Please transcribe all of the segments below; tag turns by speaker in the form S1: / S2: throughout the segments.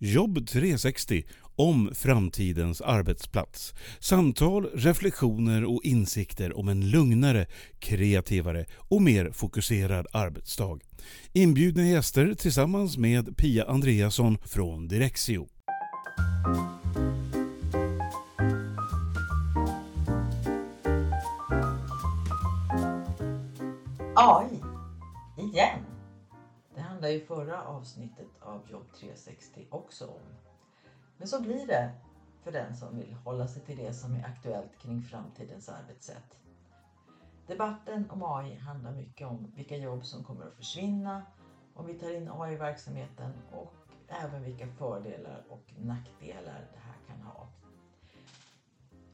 S1: Jobb 360 om framtidens arbetsplats. Samtal, reflektioner och insikter om en lugnare, kreativare och mer fokuserad arbetsdag. Inbjudna gäster tillsammans med Pia Andreasson från Direxio.
S2: AI, igen. Det handlar ju förra avsnittet av Jobb 360 också om. Men så blir det för den som vill hålla sig till det som är aktuellt kring framtidens arbetssätt. Debatten om AI handlar mycket om vilka jobb som kommer att försvinna om vi tar in AI i verksamheten och även vilka fördelar och nackdelar det här kan ha.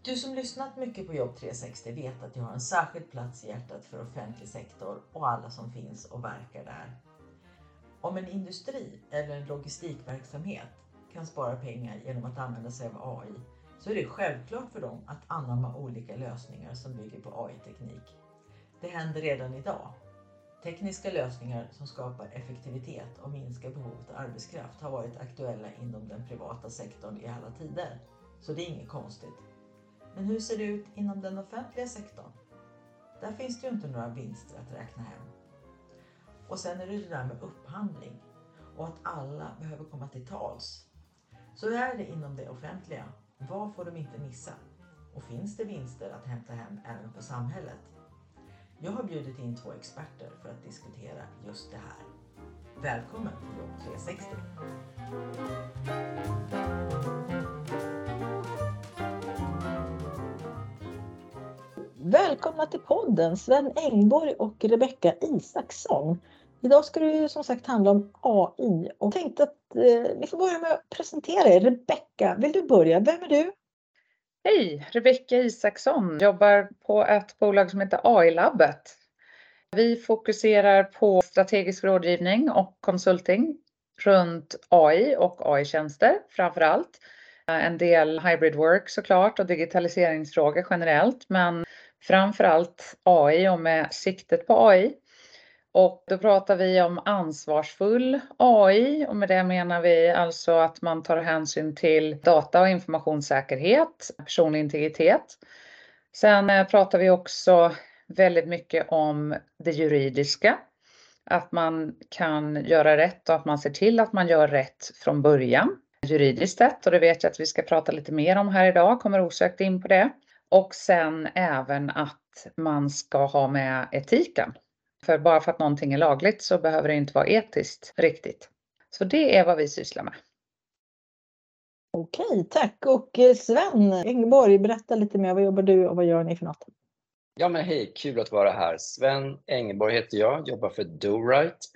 S2: Du som lyssnat mycket på Jobb 360 vet att jag har en särskild plats i hjärtat för offentlig sektor och alla som finns och verkar där. Om en industri eller en logistikverksamhet kan spara pengar genom att använda sig av AI så är det självklart för dem att anamma olika lösningar som bygger på AI-teknik. Det händer redan idag. Tekniska lösningar som skapar effektivitet och minskar behovet av arbetskraft har varit aktuella inom den privata sektorn i alla tider. Så det är inget konstigt. Men hur ser det ut inom den offentliga sektorn? Där finns det ju inte några vinster att räkna hem. Och sen är det det där med upphandling och att alla behöver komma till tals. Så hur är det inom det offentliga? Vad får de inte missa? Och finns det vinster att hämta hem även för samhället? Jag har bjudit in två experter för att diskutera just det här. Välkommen till Jobb 360! Välkomna till podden Sven Engborg och Rebecka Isaksson. Idag ska det ju som sagt handla om AI och tänkte att eh, vi får börja med att presentera er. Rebecka, vill du börja? Vem är du?
S3: Hej, Rebecka Isaksson. Jobbar på ett bolag som heter AI-labbet. Vi fokuserar på strategisk rådgivning och konsulting runt AI och AI-tjänster framför allt. Eh, en del hybrid work såklart och digitaliseringsfrågor generellt men framför allt AI och med siktet på AI. Och då pratar vi om ansvarsfull AI och med det menar vi alltså att man tar hänsyn till data och informationssäkerhet, personlig integritet. Sen eh, pratar vi också väldigt mycket om det juridiska. Att man kan göra rätt och att man ser till att man gör rätt från början juridiskt sett och det vet jag att vi ska prata lite mer om här idag, kommer osökt in på det. Och sen även att man ska ha med etiken. För bara för att någonting är lagligt så behöver det inte vara etiskt riktigt. Så det är vad vi sysslar med.
S2: Okej, tack. Och eh, Sven Engborg, berätta lite mer. Vad jobbar du och vad gör ni för något?
S4: Ja men hej, kul att vara här. Sven Engborg heter jag, jobbar för DoRight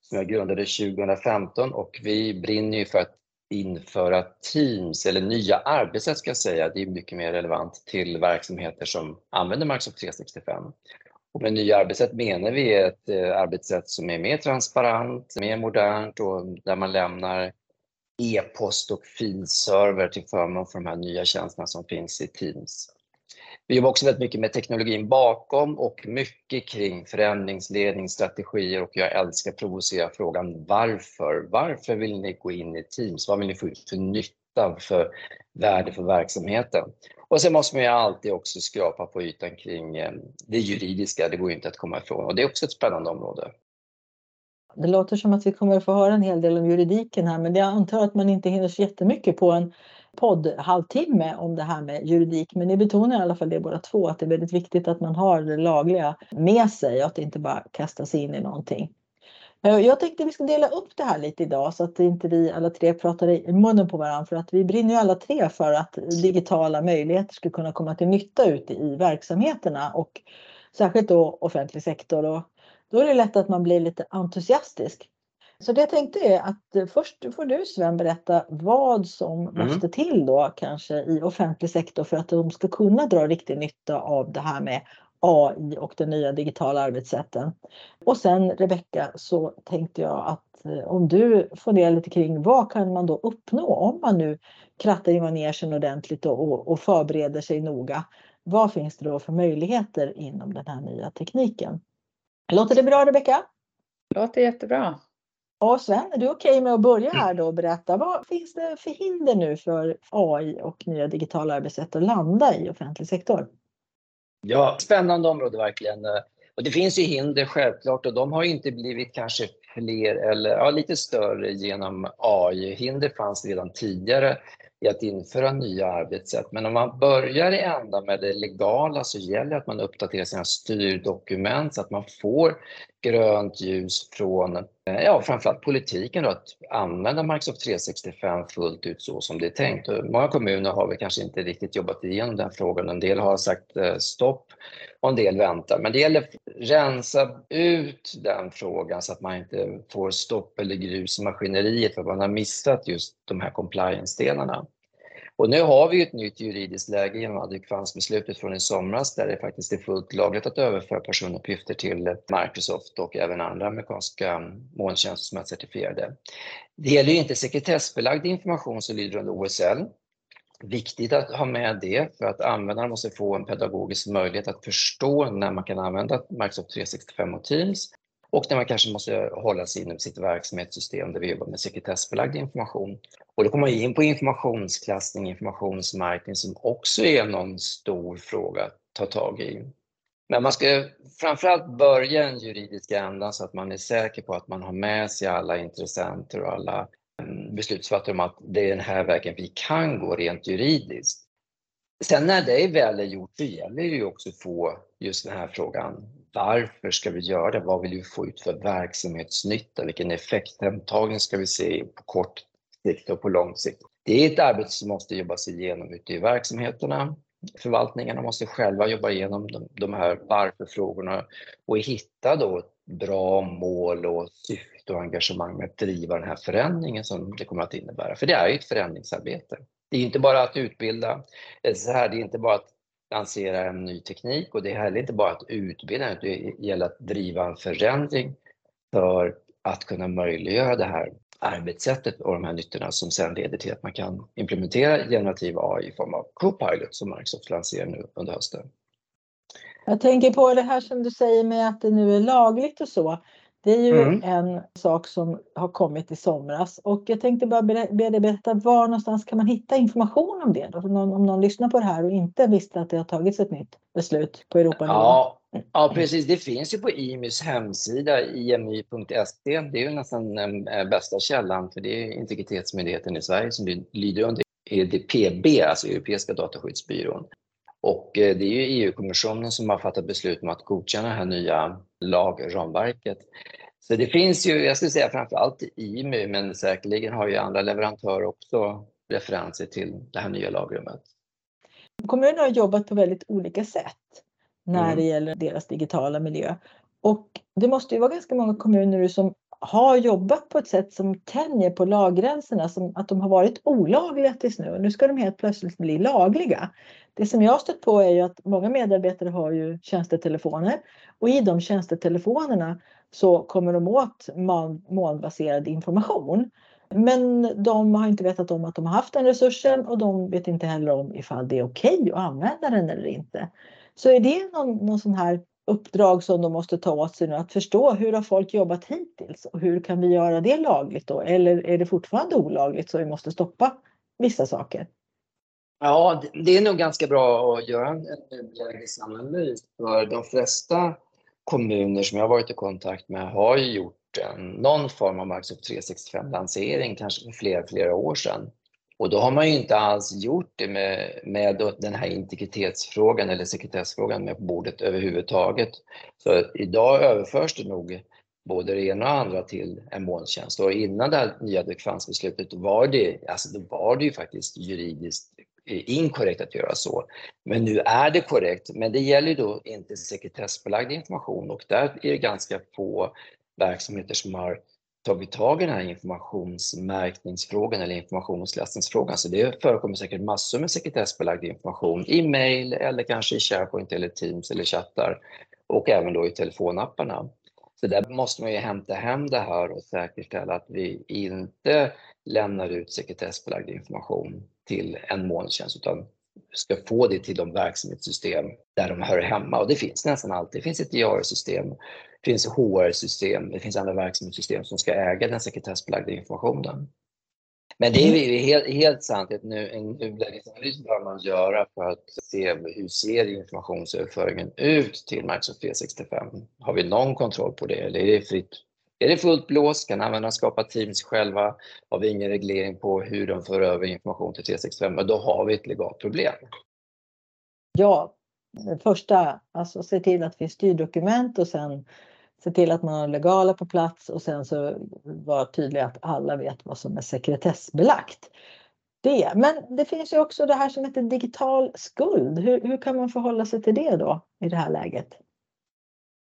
S4: som jag grundade 2015 och vi brinner ju för att införa Teams eller nya arbetssätt ska jag säga, det är mycket mer relevant till verksamheter som använder Microsoft 365. Och med nya arbetssätt menar vi ett eh, arbetssätt som är mer transparent, mer modernt och där man lämnar e-post och filserver till förmån för de här nya tjänsterna som finns i Teams. Vi jobbar också väldigt mycket med teknologin bakom och mycket kring förändringsledning, strategier och jag älskar att provocera frågan varför? Varför vill ni gå in i Teams? Vad vill ni få ut för nytta, för värde för verksamheten? Och sen måste man ju alltid också skrapa på ytan kring eh, det juridiska, det går ju inte att komma ifrån och det är också ett spännande område.
S2: Det låter som att vi kommer att få höra en hel del om juridiken här men jag antar att man inte hinner så jättemycket på en podd-halvtimme om det här med juridik. Men ni betonar i alla fall det båda två att det är väldigt viktigt att man har det lagliga med sig och att inte bara kasta sig in i någonting. Eh, jag tänkte vi ska dela upp det här lite idag så att inte vi alla tre pratar i munnen på varandra för att vi brinner ju alla tre för att digitala möjligheter ska kunna komma till nytta ute i verksamheterna och särskilt då offentlig sektor. Och då är det lätt att man blir lite entusiastisk. Så det jag tänkte är att först får du Sven berätta vad som mm. måste till då kanske i offentlig sektor för att de ska kunna dra riktig nytta av det här med AI och den nya digitala arbetssätten. Och sen Rebecka så tänkte jag att eh, om du funderar lite kring vad kan man då uppnå om man nu krattar i manegen ordentligt och, och förbereder sig noga. Vad finns det då för möjligheter inom den här nya tekniken? Låter det bra Rebecka?
S3: Låter jättebra.
S5: Ja, Sven, är du okej okay med att börja här då och berätta vad finns det för hinder nu för AI och nya digitala arbetssätt att landa i offentlig sektor?
S4: Ja, spännande område verkligen. Och det finns ju hinder självklart och de har inte blivit kanske fler eller ja, lite större genom AI. Hinder fanns redan tidigare i att införa nya arbetssätt. Men om man börjar i ända med det legala så gäller det att man uppdaterar sina styrdokument så att man får grönt ljus från eh, ja, framförallt politiken då, att använda Microsoft 365 fullt ut så som det är tänkt. Och många kommuner har väl kanske inte riktigt jobbat igenom den frågan. En del har sagt eh, stopp och en del väntar. Men det gäller att rensa ut den frågan så att man inte får stopp eller grus i maskineriet för att man har missat just de här compliance-delarna. Och nu har vi ett nytt juridiskt läge genom adekvansbeslutet från i somras där det faktiskt är fullt lagligt att överföra personuppgifter till Microsoft och även andra amerikanska molntjänster som är certifierade. Det gäller ju inte sekretessbelagd information som lyder under OSL. Viktigt att ha med det för att användaren måste få en pedagogisk möjlighet att förstå när man kan använda Microsoft 365 och Teams och när man kanske måste hålla sig inom sitt verksamhetssystem där vi jobbar med sekretessbelagd information. Och då kommer man in på informationsklassning, informationsmärkning som också är någon stor fråga att ta tag i. Men man ska framförallt börja den juridiska ändan så att man är säker på att man har med sig alla intressenter och alla Eh, beslutsfattare om att det är den här vägen vi kan gå rent juridiskt. Sen när det väl är gjort så gäller det ju också att få just den här frågan varför ska vi göra det? Vad vill vi få ut för verksamhetsnytta? Vilken effekthemtagning ska vi se på kort sikt och på lång sikt? Det är ett arbete som måste jobbas igenom ute i verksamheterna. Förvaltningarna måste själva jobba igenom de, de här varför-frågorna och hitta då bra mål och syften syfte och engagemang med att driva den här förändringen som det kommer att innebära. För det är ju ett förändringsarbete. Det är inte bara att utbilda, eh, så här, det är inte bara att lansera en ny teknik och det är heller inte bara att utbilda, utan det gäller att driva en förändring för att kunna möjliggöra det här arbetssättet och de här nyttorna som sedan leder till att man kan implementera generativ AI i form av Copilot som Microsoft lanserar nu under hösten.
S5: Jag tänker på det här som du säger med att det nu är lagligt och så. Det är ju mm. en sak som har kommit i somras och jag tänkte bara be dig berätta var någonstans kan man hitta information om det? Då? Om, någon, om någon lyssnar på det här och inte visste att det har tagits ett nytt beslut på Europanivå.
S4: Ja, ja precis. Det finns ju på IMYs hemsida, imy.se. Det är ju nästan den eh, bästa källan för det är Integritetsmyndigheten i Sverige som lyder under EDPB, alltså Europeiska dataskyddsbyrån. Och eh, det är ju EU-kommissionen som har fattat beslut om att godkänna det här nya lagramverket. Så det finns ju, jag skulle säga framförallt IMY, men säkerligen har ju andra leverantörer också referenser till det här nya lagrummet.
S5: Kommunerna har jobbat på väldigt olika sätt när mm. det gäller deras digitala miljö. Och det måste ju vara ganska många kommuner som har jobbat på ett sätt som tänjer på laggränserna, som att de har varit olagliga tills nu och nu ska de helt plötsligt bli lagliga. Det som jag har stött på är ju att många medarbetare har ju tjänstetelefoner och i de tjänstetelefonerna så kommer de åt molnbaserad information. Men de har inte vetat om att de har haft den resursen och de vet inte heller om ifall det är okej okay att använda den eller inte. Så är det någon, någon sån här uppdrag som de måste ta åt sig nu, att förstå hur har folk jobbat hittills och hur kan vi göra det lagligt då? Eller är det fortfarande olagligt så vi måste stoppa vissa saker?
S4: Ja, det är nog ganska bra att göra en nulägesanalys för de flesta kommuner som jag varit i kontakt med har ju gjort en, någon form av Microsoft 365-lansering kanske för flera, flera år sedan. Och då har man ju inte alls gjort det med, med den här integritetsfrågan eller sekretessfrågan med på bordet överhuvudtaget. Så idag överförs det nog både det ena och andra till en molntjänst. Och innan det här nya dekvansbeslutet var det, alltså då var det ju faktiskt juridiskt eh, inkorrekt att göra så. Men nu är det korrekt, men det gäller då inte sekretessbelagd information och där är det ganska få verksamheter som har tagit tag i den här informationsmärkningsfrågan eller informationsläsningsfrågan. Så det förekommer säkert massor med sekretessbelagd information i mail eller kanske i SharePoint eller Teams eller chattar och även då i telefonapparna. Så där måste man ju hämta hem det här och säkerställa att vi inte lämnar ut sekretessbelagd information till en molntjänst utan ska få det till de verksamhetssystem där de hör hemma. Och det finns nästan alltid. Det finns ett IAR-system, det finns HR-system, det finns andra verksamhetssystem som ska äga den sekretessbelagda informationen. Men det är mm. helt, helt sant att nu, en nulägesanalys bör man göra för att se hur ser informationsöverföringen ut till Microsoft 365. Har vi någon kontroll på det eller är det fritt? Är det fullt blås? Kan användarna skapa teams själva? Har vi ingen reglering på hur de för över information till 365? Då har vi ett legalt problem.
S5: Ja, det första, alltså se till att det finns styrdokument och sen se till att man har legala på plats och sen så vara tydlig att alla vet vad som är sekretessbelagt. Det. Men det finns ju också det här som heter digital skuld. Hur, hur kan man förhålla sig till det då i det här läget?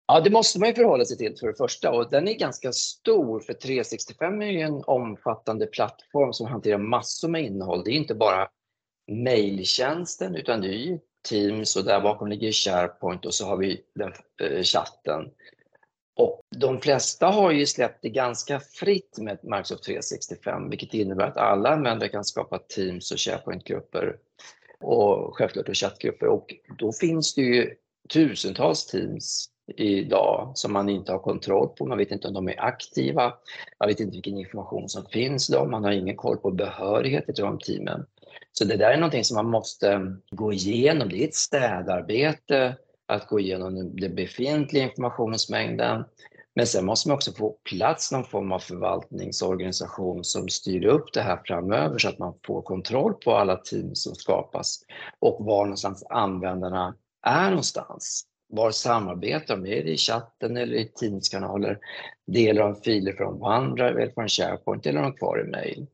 S4: Ja, det måste man ju förhålla sig till för det första och den är ganska stor för 365 är ju en omfattande plattform som hanterar massor med innehåll. Det är inte bara mejltjänsten utan det är ju Teams och där bakom ligger SharePoint och så har vi den, eh, chatten. Och de flesta har ju släppt det ganska fritt med Microsoft 365, vilket innebär att alla användare kan skapa Teams och SharePoint-grupper och självklart och chattgrupper. Och då finns det ju tusentals Teams idag som man inte har kontroll på. Man vet inte om de är aktiva. Man vet inte vilken information som finns då. Man har ingen koll på behörighet till de teamen. Så det där är någonting som man måste gå igenom. Det är ett städarbete att gå igenom den befintliga informationsmängden. Men sen måste man också få plats någon form av förvaltningsorganisation som styr upp det här framöver så att man får kontroll på alla team som skapas och var någonstans användarna är någonstans. Var samarbetar de? Är det i chatten eller i Teams-kanaler? Delar de filer från OneDrive eller från SharePoint eller de kvar i mail?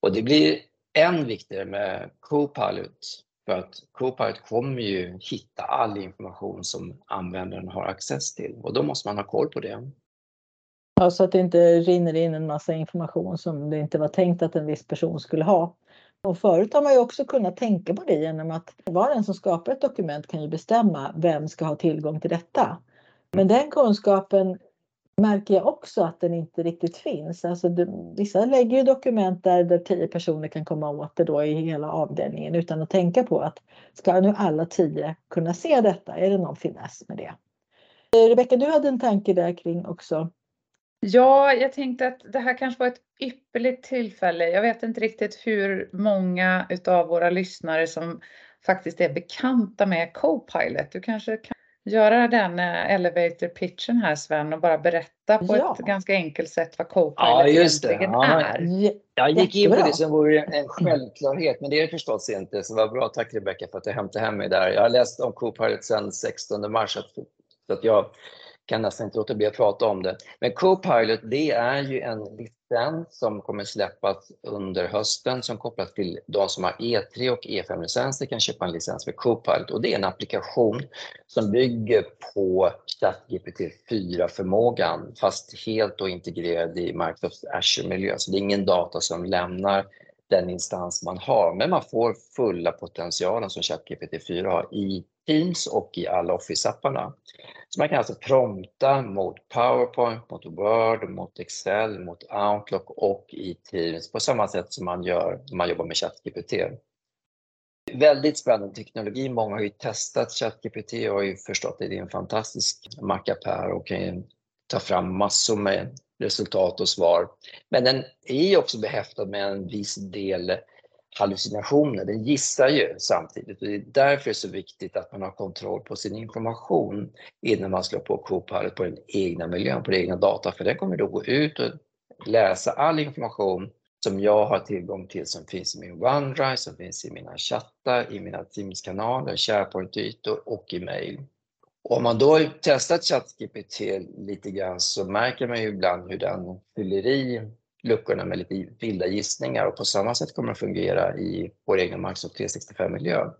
S4: Och det blir än viktigare med Copilot för att Copilot kommer ju hitta all information som användaren har access till och då måste man ha koll på det.
S5: Ja, så att det inte rinner in en massa information som det inte var tänkt att en viss person skulle ha. Och förut har man ju också kunnat tänka på det genom att var och en som skapar ett dokument kan ju bestämma vem ska ha tillgång till detta. Men den kunskapen märker jag också att den inte riktigt finns. Alltså det, vissa lägger ju dokument där, där tio personer kan komma åt det då i hela avdelningen utan att tänka på att ska nu alla tio kunna se detta? Är det någon finess med det? Eh, Rebecka, du hade en tanke där kring också.
S3: Ja, jag tänkte att det här kanske var ett ypperligt tillfälle. Jag vet inte riktigt hur många utav våra lyssnare som faktiskt är bekanta med Copilot. Du kanske kan göra den eh, elevator pitchen här Sven och bara berätta på ja. ett ganska enkelt sätt vad Copilot ja, egentligen ja. är.
S4: Jag gick in på det som vore en självklarhet, men det är det förstås inte. Så vad bra, tack Rebecka för att du hämtade hem mig där. Jag har läst om Copilot sedan 16 mars, så att jag kan nästan inte låta bli att prata om det. Men Copilot, det är ju en licens som kommer släppas under hösten som kopplas till de som har E3 och E5-licenser kan köpa en licens för Copilot och det är en applikation som bygger på ChatGPT 4-förmågan fast helt och integrerad i Microsofts Azure-miljö. Så det är ingen data som lämnar den instans man har, men man får fulla potentialen som ChatGPT 4 har i Teams och i alla Office-apparna. Så man kan alltså prompta mot PowerPoint, mot Word, mot Excel, mot Outlook och i Teams på samma sätt som man gör när man jobbar med ChatGPT. Väldigt spännande teknologi. Många har ju testat ChatGPT och har ju förstått att det är en fantastisk mackapär och kan ta fram massor med resultat och svar. Men den är också behäftad med en viss del hallucinationer. Den gissar ju samtidigt och det är därför det är så viktigt att man har kontroll på sin information innan man slår på Copilot på den egna miljön, på den egna data. För den kommer då gå ut och läsa all information som jag har tillgång till som finns i min OneDrive, som finns i mina chattar, i mina Teams-kanaler, SharePoint-ytor och i mail. Om man då testat ChatGPT lite grann så märker man ju ibland hur den fyller i luckorna med lite vilda gissningar och på samma sätt kommer det fungera i vår egen Microsoft 365-miljö.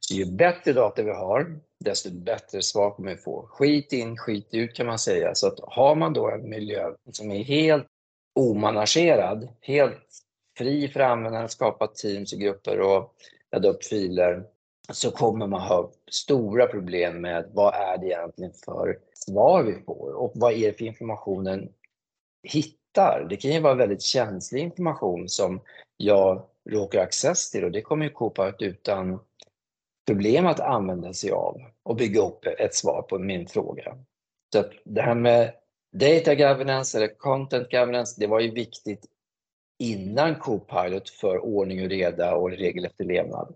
S4: Så ju bättre data vi har, desto bättre svar kommer vi få. Skit in, skit ut kan man säga. Så att har man då en miljö som är helt omanagerad, helt fri för användaren att skapa teams och grupper och ladda upp filer, så kommer man ha stora problem med vad är det egentligen för svar vi får och vad är det för informationen hittar. Det kan ju vara väldigt känslig information som jag råkar access till och det kommer ju Copart utan problem att använda sig av och bygga upp ett svar på min fråga. Så det här med data governance eller content governance, det var ju viktigt innan Copilot för ordning och reda och regel efter levnad.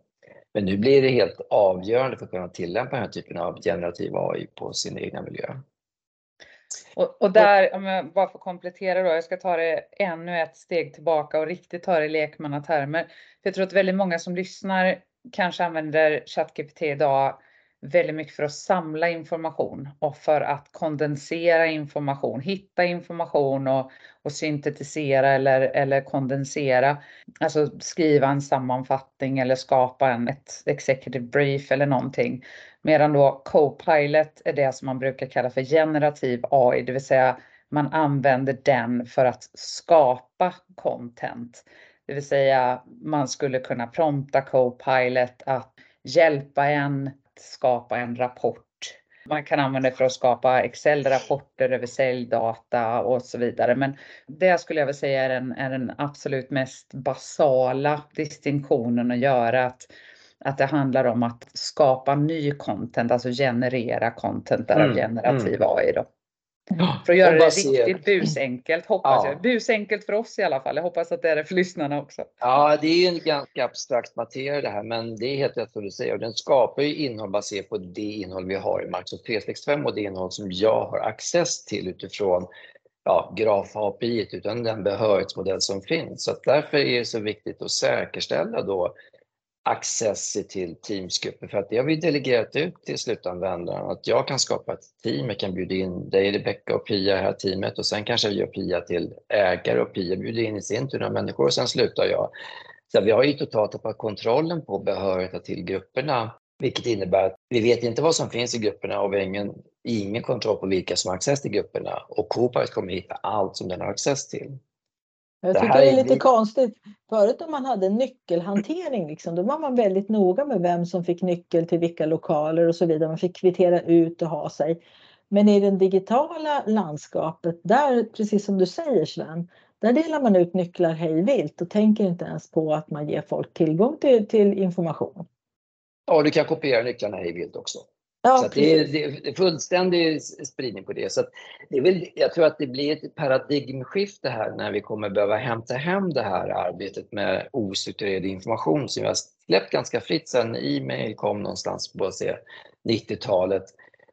S4: Men nu blir det helt avgörande för att kunna tillämpa den här typen av generativ AI på sin egna miljö.
S3: Och, och, där, om jag bara får komplettera då, jag ska ta det ännu ett steg tillbaka och riktigt ta det i lekmannatermer. För jag tror att väldigt många som lyssnar kanske använder ChatGPT idag väldigt mycket för att samla information och för att kondensera information, hitta information och, och syntetisera eller, eller kondensera. Alltså skriva en sammanfattning eller skapa en, ett executive brief eller någonting. Medan då Copilot är det som man brukar kalla för generativ AI, det vill säga man använder den för att skapa content. Det vill säga man skulle kunna prompta Copilot att hjälpa en skapa en rapport. Man kan använda det för att skapa Excel-rapporter över säljdata och så vidare. Men det skulle jag vilja säga är den, är den absolut mest basala distinktionen att göra. Att, att det handlar om att skapa ny content, alltså generera content där mm, generativ mm. AI. Då. För att göra det riktigt busenkelt hoppas ja. jag. Busenkelt för oss i alla fall. Jag hoppas att det är det för lyssnarna också.
S4: Ja, det är en ganska abstrakt materia det här, men det är helt rätt som du säger. Och den skapar ju innehåll baserat på det innehåll vi har i Microsoft 365 och det innehåll som jag har access till utifrån ja, graf API, utan den behörighetsmodell som finns. Så därför är det så viktigt att säkerställa då access till Teamsgrupper för att det har vi delegerat ut till slutanvändaren. Att jag kan skapa ett team, jag kan bjuda in dig, Rebecka och Pia i det här teamet och sen kanske jag gör Pia till ägare och Pia bjuder in i sin tur några människor och sen slutar jag. Så vi har ju totalt tappat kontrollen på behörigheten till grupperna, vilket innebär att vi vet inte vad som finns i grupperna och vi har ingen, ingen kontroll på vilka som har access till grupperna och Copilot kommer hitta allt som den har access till.
S5: Jag tycker det är lite konstigt. Förut om man hade nyckelhantering, liksom, då var man väldigt noga med vem som fick nyckel till vilka lokaler och så vidare. Man fick kvittera ut och ha sig. Men i det digitala landskapet, där precis som du säger Sven, där delar man ut nycklar hej vilt och tänker inte ens på att man ger folk tillgång till, till information.
S4: Ja, du kan kopiera nycklarna hej vilt också. Ja, så det är, det, är, fullständig spridning på det. Så det är väl, jag tror att det blir ett paradigmskifte här när vi kommer behöva hämta hem det här arbetet med ostrukturerad information som vi har släppt ganska fritt sedan e-mail kom någonstans på 90-talet.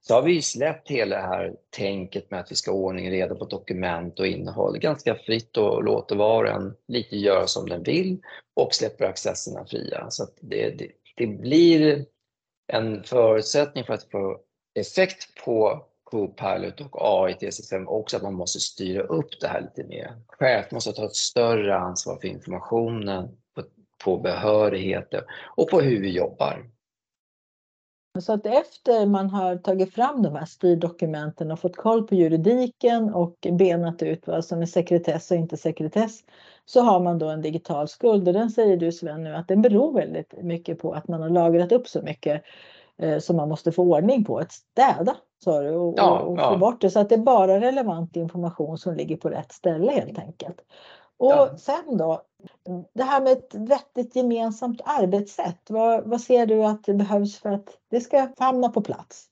S4: Så har vi släppt hela det här tänket med att vi ska ha ordning reda på dokument och innehåll ganska fritt och låter var och en lite göra som den vill och släpper accesserna fria. Så det, det, det blir en förutsättning för att få effekt på Copilot och AI till system också att man måste styra upp det här lite mer. Chef måste ta ett större ansvar för informationen, på, på behörigheter och på hur vi jobbar.
S5: Så att efter man har tagit fram de här styrdokumenten och fått koll på juridiken och benat ut vad som är sekretess och inte sekretess så har man då en digital skuld och den säger du Sven nu att den beror väldigt mycket på att man har lagrat upp så mycket eh, som man måste få ordning på. Att städa sa du och, ja, och, och ja. få bort det så att det är bara relevant information som ligger på rätt ställe helt enkelt. Och ja. sen då, det här med ett vettigt gemensamt arbetssätt. Vad, vad ser du att det behövs för att det ska hamna på plats?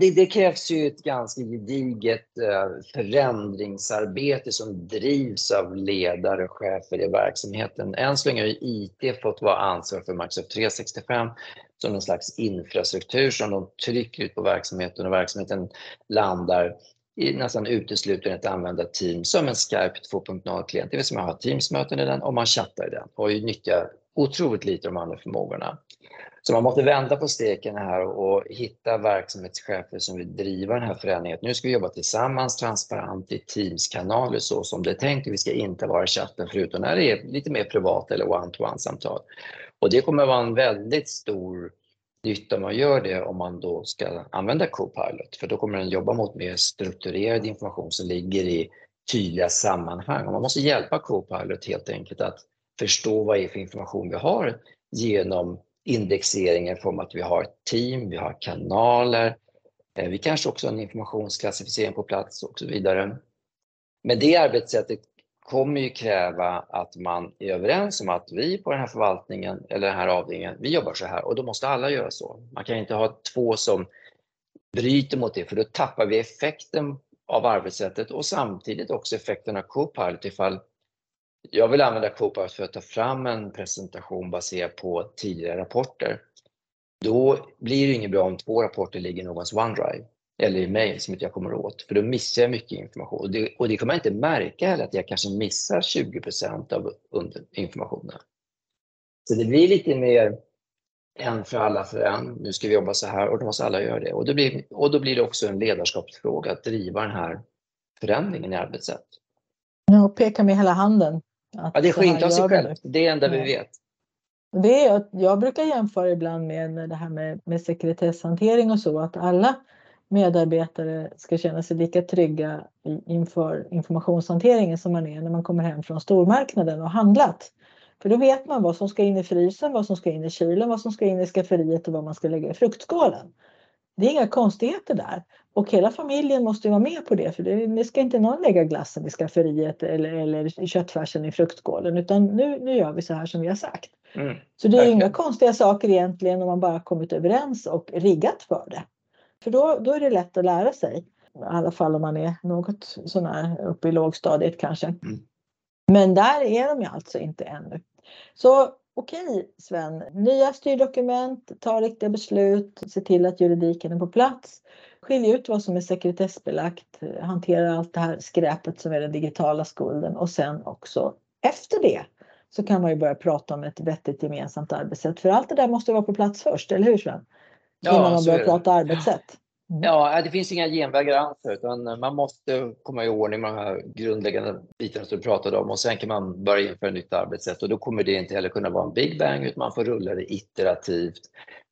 S4: Det, det, krävs ju ett ganska gediget eh, förändringsarbete som drivs av ledare och chefer i verksamheten. Än så länge har IT fått vara ansvar för Microsoft 365 som en slags infrastruktur som de trycker ut på verksamheten och verksamheten landar i nästan uteslutande att använda Teams som en Skype 2.0-klient, det vill säga man har Teams-möten i den och man chattar i den och nyttjar otroligt lite de andra förmågorna. Så man måste vända på steken här och hitta verksamhetschefer som vill driva den här förändringen. Nu ska vi jobba tillsammans transparent i Teams-kanaler så som det är tänkt. Vi ska inte vara i chatten förutom när det är lite mer privat eller one-to-one-samtal. Och det kommer vara en väldigt stor nytta man gör det om man då ska använda Copilot, för då kommer den jobba mot mer strukturerad information som ligger i tydliga sammanhang. Och man måste hjälpa Copilot helt enkelt att förstå vad det är för information vi har genom indexeringen i form av att vi har ett team, vi har kanaler, eh, vi kanske också har en informationsklassificering på plats och så vidare. Men det arbetssättet kommer ju kräva att man är överens om att vi på den här förvaltningen eller den här avdelningen, vi jobbar så här och då måste alla göra så. Man kan inte ha två som bryter mot det för då tappar vi effekten av arbetssättet och samtidigt också effekten av Copilot ifall jag vill använda Copilot för att ta fram en presentation baserad på tidigare rapporter. Då blir det inget bra om två rapporter ligger i någons OneDrive eller i mail som inte jag kommer åt, för då missar jag mycket information. Och det, och det kommer jag inte märka heller, att jag kanske missar 20% av informationen. Så det blir lite mer en för alla för en. Nu ska vi jobba så här och då måste alla göra det. Och då blir, och då blir det också en ledarskapsfråga att driva den här förändringen i arbetssätt.
S5: Ja, och peka med hela handen.
S4: ja, det sker inte av sig själv. Det är det enda ja. vi vet.
S5: Det är, jag brukar jämföra ibland med det här med, med sekretesshantering och så, att alla medarbetare ska känna sig lika trygga inför informationshanteringen som man är när man kommer hem från stormarknaden och handlat. För då vet man vad som ska in i frysen, vad som ska in i kylen, vad som ska in i skafferiet och vad man ska lägga i fruktskålen. Det är inga konstigheter där. Och hela familjen måste vara med på det för det, det ska inte någon lägga glassen i skafferiet eller, eller köttfärsen i fruktskålen utan nu, nu gör vi så här som vi har sagt. Mm. Så det är inga konstiga saker egentligen om man bara kommit överens och riggat för det. För då, då är det lätt att lära sig. I alla fall om man är något sån här uppe i lågstadiet kanske. Mm. Men där är de ju alltså inte ännu. Så okej Sven, nya styrdokument, ta riktiga beslut, se till att juridiken är på plats. Skilj ut vad som är sekretessbelagt, hantera allt det här skräpet som är den digitala skulden och sen också efter det så kan man ju börja prata om ett vettigt gemensamt arbetssätt. För allt det där måste vara på plats först, eller hur Sven?
S4: Ja,
S5: Innan man börjar prata arbetssätt.
S4: Mm. Ja, det finns inga genvägar alls utan man måste komma i ordning med de här grundläggande bitarna som du pratade om och sen kan man börja införa ett nytt arbetssätt och då kommer det inte heller kunna vara en big bang utan man får rulla det iterativt.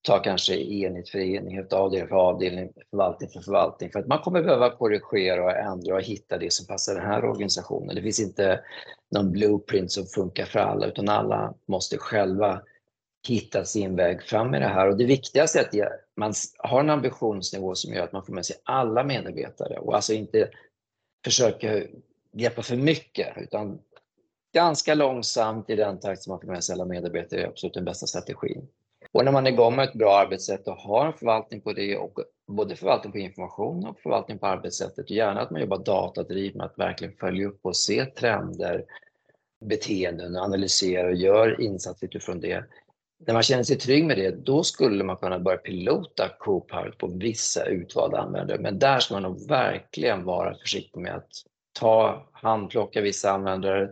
S4: Ta kanske enhet för enhet, avdelning för avdelning, förvaltning för förvaltning för att man kommer behöva korrigera och ändra och hitta det som passar den här organisationen. Det finns inte någon blueprint som funkar för alla utan alla måste själva hitta sin väg fram i det här. Och det viktigaste är att man har en ambitionsnivå som gör att man får med sig alla medarbetare och alltså inte försöka greppa för mycket utan ganska långsamt i den takt som man får med sig alla medarbetare är absolut den bästa strategin. Och när man är igång med ett bra arbetssätt och har en förvaltning på det och både förvaltning på information och förvaltning på arbetssättet och gärna att man jobbar datadrivet med att verkligen följa upp och se trender, beteenden och analysera och gör insatser utifrån det när man känner sig trygg med det, då skulle man kunna börja pilota Copilot på vissa utvalda användare. Men där ska man nog verkligen vara försiktig med att ta, handplocka vissa användare,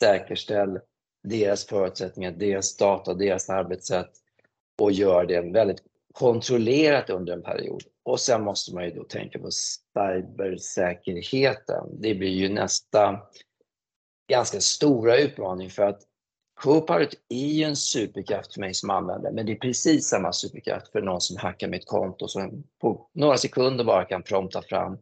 S4: säkerställ deras förutsättningar, deras data, deras arbetssätt och gör det väldigt kontrollerat under en period. Och sen måste man ju då tänka på cybersäkerheten. Det blir ju nästa ganska stora utmaning för att Copilot är ju en superkraft för mig som användare, men det är precis samma superkraft för någon som hackar mitt konto som på några sekunder bara kan prompta fram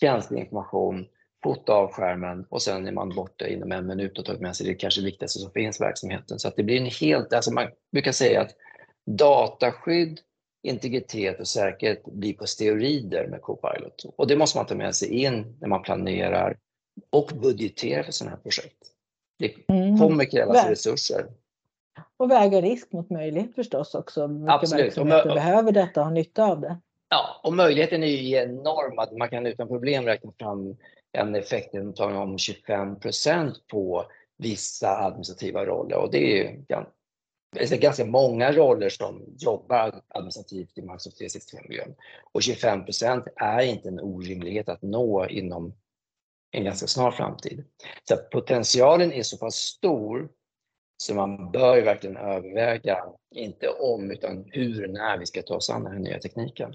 S4: känslig information, fota av skärmen och sen är man borta inom en minut och tagit med sig det kanske viktigaste som finns i verksamheten. Så att det blir en helt, alltså man brukar säga att dataskydd, integritet och säkerhet blir på steroider med Copilot. Och det måste man ta med sig in när man planerar och budgeterar för sådana här projekt. Det mm. kommer krävas Väg. resurser.
S5: Och väga risk mot möjlighet förstås också. Vilka Absolut. verksamheter och, behöver detta och har nytta av det.
S4: Ja, och möjligheten är ju enorm att man kan utan problem räkna fram en effekt om 25% på vissa administrativa roller och det är det är ganska många roller som jobbar administrativt i Microsoft 365-miljön. Och 25% är inte en orimlighet att nå inom en ganska snar framtid. Så potentialen är så pass stor så man bör ju verkligen överväga, inte om, utan hur, när vi ska ta oss an den här nya tekniken.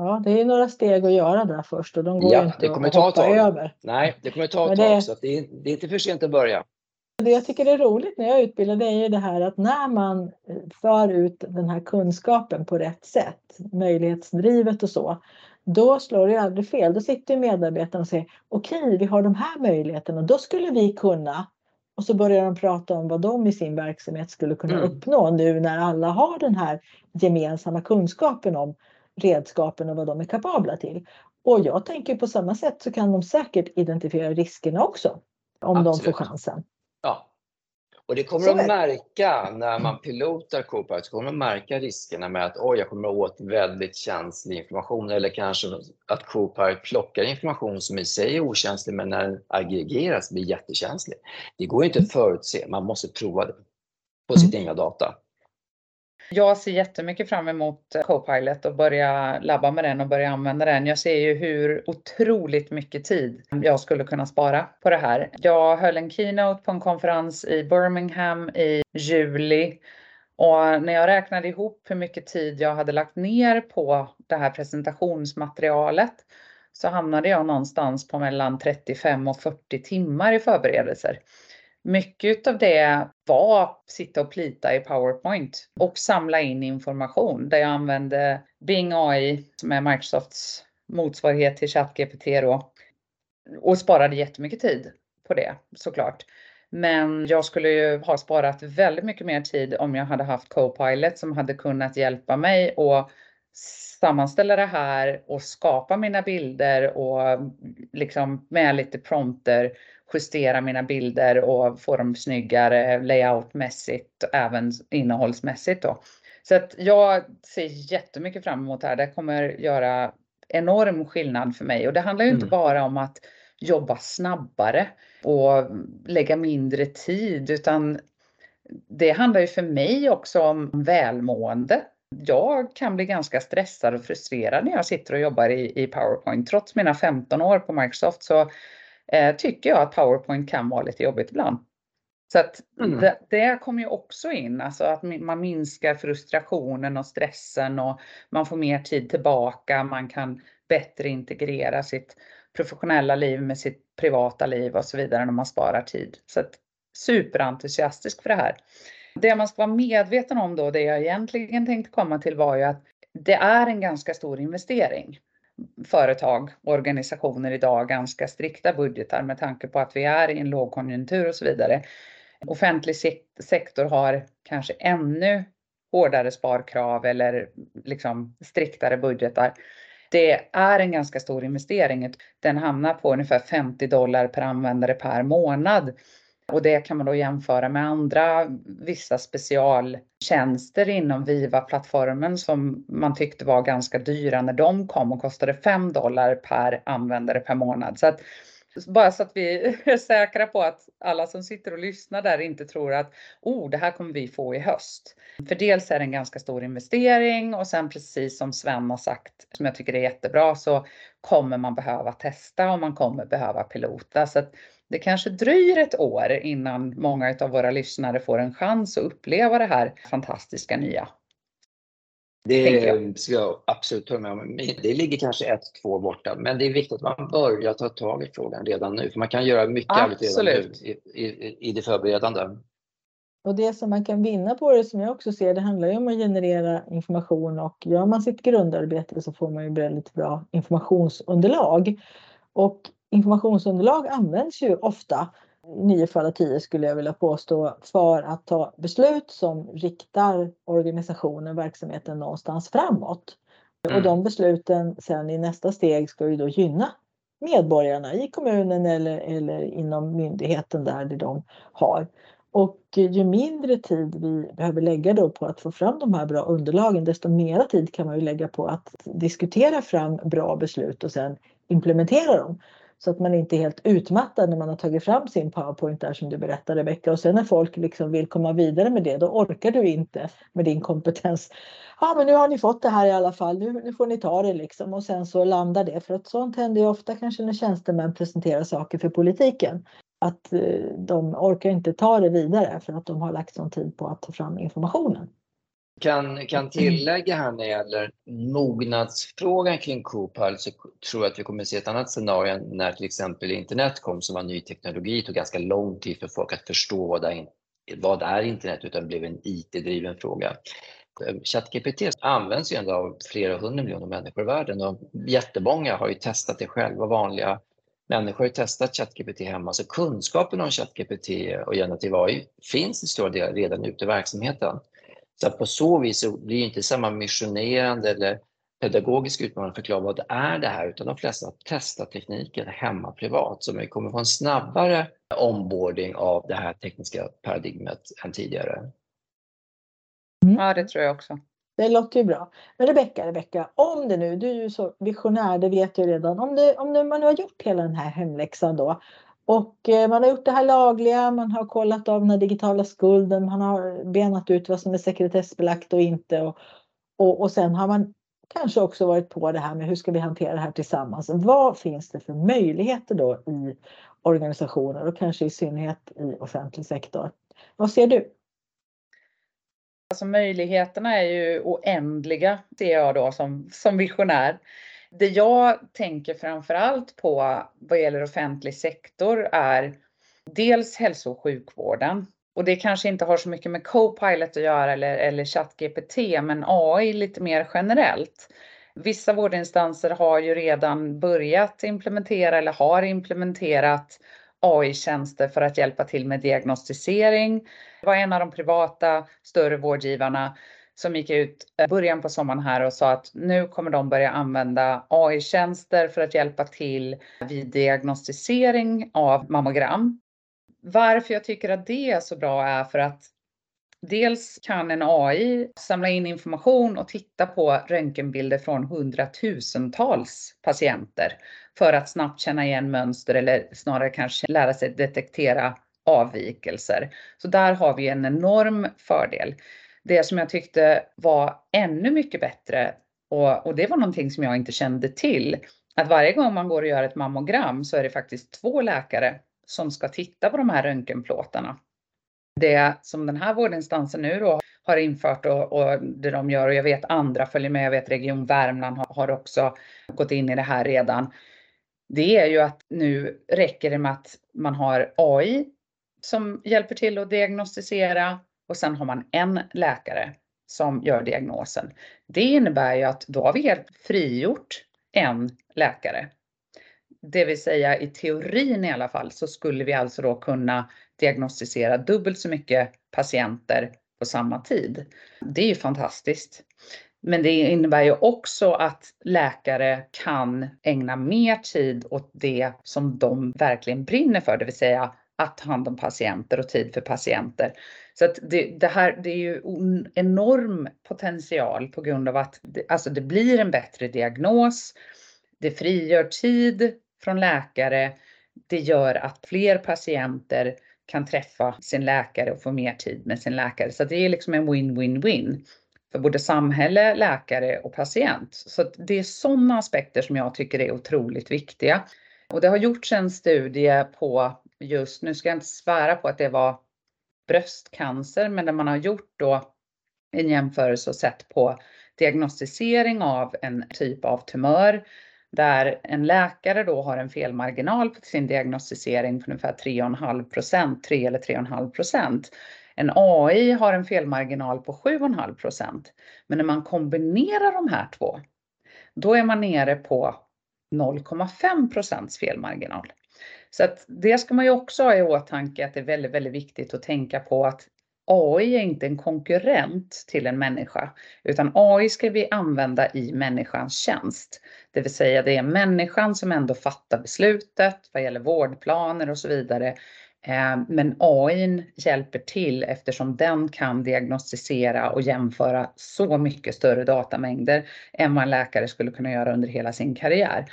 S5: Ja, det är några steg att göra där först och de går ja, inte det kommer att ta hoppa över.
S4: Nej, det kommer ta ett tag, så det är, det är inte för sent att börja.
S5: Det jag tycker är roligt när jag utbildar det är ju det här att när man för ut den här kunskapen på rätt sätt, möjlighetsdrivet och så, då slår det aldrig fel. Då sitter medarbetarna och säger okej, okay, vi har de här möjligheterna. Då skulle vi kunna och så börjar de prata om vad de i sin verksamhet skulle kunna mm. uppnå nu när alla har den här gemensamma kunskapen om redskapen och vad de är kapabla till. Och jag tänker på samma sätt så kan de säkert identifiera riskerna också. om
S4: Absolut.
S5: de får chansen.
S4: Och det kommer att märka när man pilotar Copilot, så kommer man märka riskerna med att oj, jag kommer åt väldigt känslig information. Eller kanske att Copilot plockar information som i sig är okänslig men när den aggregeras blir jättekänslig. Det går inte att förutse, man måste prova det på sitt egna data.
S3: Jag ser jättemycket fram emot Copilot och börja labba med den och börja använda den. Jag ser ju hur otroligt mycket tid jag skulle kunna spara på det här. Jag höll en keynote på en konferens i Birmingham i juli och när jag räknade ihop hur mycket tid jag hade lagt ner på det här presentationsmaterialet så hamnade jag någonstans på mellan 35 och 40 timmar i förberedelser. Mycket av det var sitta och plita i PowerPoint och samla in information där jag använde Bing AI som är Microsofts motsvarighet till ChatGPT då och sparade jättemycket tid på det såklart. Men jag skulle ju ha sparat väldigt mycket mer tid om jag hade haft Copilot som hade kunnat hjälpa mig och sammanställa det här och skapa mina bilder och liksom med lite prompter justera mina bilder och få dem snyggare layoutmässigt även innehållsmässigt då. Så att jag ser jättemycket fram emot det här. Det kommer göra enorm skillnad för mig och det handlar ju inte
S4: Mm.
S3: bara om att jobba snabbare och lägga mindre tid utan det handlar ju för mig också om välmående. Jag kan bli ganska stressad och frustrerad när jag sitter och jobbar i, i PowerPoint. Trots mina 15 år på Microsoft så eh, tycker jag att PowerPoint kan vara lite jobbigt ibland. Så att
S4: Mm.
S3: det, det kommer ju också in, alltså att man minskar frustrationen och stressen och man får mer tid tillbaka. Man kan bättre integrera sitt professionella liv med sitt privata liv och så vidare när man sparar tid. Så att superentusiastisk för det här. Det man ska vara medveten om då, det jag egentligen tänkte komma till var ju att det är en ganska stor investering. Företag och organisationer idag ganska strikta budgetar med tanke på att vi är i en lågkonjunktur och så vidare. Offentlig sektor har kanske ännu hårdare sparkrav eller liksom striktare budgetar. Det är en ganska stor investering. Den hamnar på ungefär 50 dollar per användare per månad. Och det kan man då jämföra med andra vissa specialtjänster inom Viva-plattformen som man tyckte var ganska dyra när de kom och kostade 5 dollar per användare per månad. Så att, bara så att vi är säkra på att alla som sitter och lyssnar där inte tror att oh, det här kommer vi få i höst. För dels är det en ganska stor investering och sen precis som Sven har sagt, som jag tycker är jättebra, så kommer man behöva testa och man kommer behöva pilota. Så att det kanske dröjer ett år innan många av våra lyssnare får en chans att uppleva det här fantastiska nya.
S4: Det ska jag absolut ta med mig. Det ligger kanske ett, två borta, men det är viktigt att man börjar ta tag i frågan redan nu. För man kan göra mycket arbete redan nu
S3: Absolut.
S4: i, i, i det förberedande.
S5: Och det som man kan vinna på det som jag också ser, det handlar ju om att generera information och gör man sitt grundarbete så får man ju väldigt bra informationsunderlag. Och informationsunderlag används ju ofta, nio fall av tio skulle jag vilja påstå, för att ta beslut som riktar organisationen, verksamheten någonstans framåt. Och
S4: Mm.
S5: de besluten sen i nästa steg ska ju då gynna medborgarna i kommunen eller, eller inom myndigheten där det de har. Och ju mindre tid vi behöver lägga då på att få fram de här bra underlagen, desto mera tid kan man ju lägga på att diskutera fram bra beslut och sen implementera dem. Så att man inte är helt utmattad när man har tagit fram sin powerpoint där som du berättade Rebecka. Och sen när folk liksom vill komma vidare med det, då orkar du inte med din kompetens. Ja, men nu har ni fått det här i alla fall. Nu, nu får ni ta det liksom. Och sen så landar det. För att sånt händer ju ofta kanske när tjänstemän presenterar saker för politiken. Att eh, de orkar inte ta det vidare för att de har lagt sån tid på att ta fram informationen.
S4: Kan, kan tillägga här när det gäller mognadsfrågan kring Copilot så tror jag att vi kommer att se ett annat scenario när till exempel internet kom som var ny teknologi. Det tog ganska lång tid för folk att förstå vad är, vad är internet utan det blev en IT-driven fråga. ChatGPT används ju ändå av flera hundra miljoner människor i världen och jättemånga har ju testat det själva. Vanliga människor har ju testat ChatGPT hemma så kunskapen om ChatGPT och generativ AI finns i stora delar redan ute i verksamheten. Så att på så vis så blir det inte samma missionerande eller pedagogisk utmaning att förklara vad det är det här utan de flesta har testat tekniken hemma privat så vi kommer få en snabbare onboarding av det här tekniska paradigmet än tidigare.
S3: Mm. Ja, det tror jag också.
S5: Det låter ju bra. Men Rebecka, Rebecka, om det nu, du är ju så visionär, det vet jag redan. Om, det, om det, man nu har gjort hela den här hemläxan då och eh, man har gjort det här lagliga, man har kollat av den digitala skulden, man har benat ut vad som är sekretessbelagt och inte och, och, och sen har man kanske också varit på det här med hur ska vi hantera det här tillsammans. Vad finns det för möjligheter då i organisationer och kanske i synnerhet i offentlig sektor? Vad ser du?
S3: Alltså möjligheterna är ju oändliga ser jag då som, som visionär. Det jag tänker framförallt på vad gäller offentlig sektor är dels hälso och sjukvården. Och det kanske inte har så mycket med Copilot att göra eller, eller ChatGPT, men AI lite mer generellt. Vissa vårdinstanser har ju redan börjat implementera eller har implementerat AI-tjänster för att hjälpa till med diagnostisering. Det var en av de privata större vårdgivarna som gick ut i början på sommaren här och sa att nu kommer de börja använda AI-tjänster för att hjälpa till vid diagnostisering av mammogram. Varför jag tycker att det är så bra är för att Dels kan en AI samla in information och titta på röntgenbilder från hundratusentals patienter för att snabbt känna igen mönster eller snarare kanske lära sig detektera avvikelser. Så där har vi en enorm fördel. Det som jag tyckte var ännu mycket bättre och, och det var någonting som jag inte kände till. Att varje gång man går och gör ett mammogram så är det faktiskt två läkare som ska titta på de här röntgenplåtarna det som den här vårdinstansen nu då har infört och, och, det de gör och jag vet andra följer med. Jag vet Region Värmland har, har också gått in i det här redan. Det är ju att nu räcker det med att man har AI som hjälper till att diagnostisera och sen har man en läkare som gör diagnosen. Det innebär ju att då har vi helt frigjort en läkare. Det vill säga i teorin i alla fall så skulle vi alltså då kunna diagnostisera dubbelt så mycket patienter på samma tid. Det är ju fantastiskt. Men det innebär ju också att läkare kan ägna mer tid åt det som de verkligen brinner för, det vill säga att ta hand om patienter och tid för patienter. Så att det, det här, det är ju en enorm potential på grund av att det, alltså det blir en bättre diagnos. Det frigör tid från läkare. Det gör att fler patienter kan träffa sin läkare och få mer tid med sin läkare. Så det är liksom en win-win-win för både samhälle, läkare och patient. Så det är sådana aspekter som jag tycker är otroligt viktiga. Och det har gjorts en studie på just, nu ska jag inte svära på att det var bröstcancer, men där man har gjort då en jämförelse och sett på diagnostisering av en typ av tumör där en läkare då har en felmarginal på sin diagnostisering på ungefär 3,5 procent, 3 eller 3,5 procent. En AI har en felmarginal på 7,5 procent. Men när man kombinerar de här två, då är man nere på 0,5 procents felmarginal. Så att det ska man ju också ha i åtanke att det är väldigt, väldigt viktigt att tänka på att AI är inte en konkurrent till en människa, utan AI ska vi använda i människans tjänst. Det vill säga det är människan som ändå fattar beslutet vad gäller vårdplaner och så vidare. Eh, men AI hjälper till eftersom den kan diagnostisera och jämföra så mycket större datamängder än vad en läkare skulle kunna göra under hela sin karriär.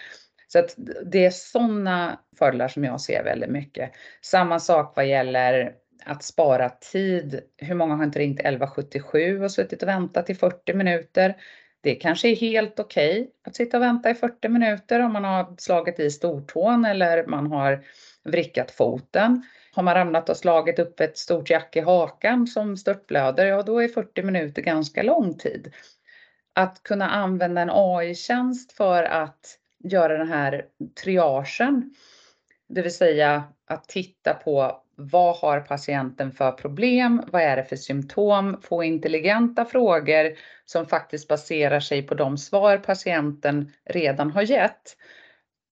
S3: Så att det är sådana fördelar som jag ser väldigt mycket. Samma sak vad gäller att spara tid. Hur många har inte ringt 1177 och suttit och väntat i 40 minuter? Det kanske är helt okej okay att sitta och vänta i 40 minuter om man har slagit i stortån eller man har vrickat foten. Har man ramlat och slagit upp ett stort jack i hakan som störtblöder, ja då är 40 minuter ganska lång tid. Att kunna använda en AI-tjänst för att göra den här triagen, det vill säga att titta på vad har patienten för problem? Vad är det för symptom? Få intelligenta frågor som faktiskt baserar sig på de svar patienten redan har gett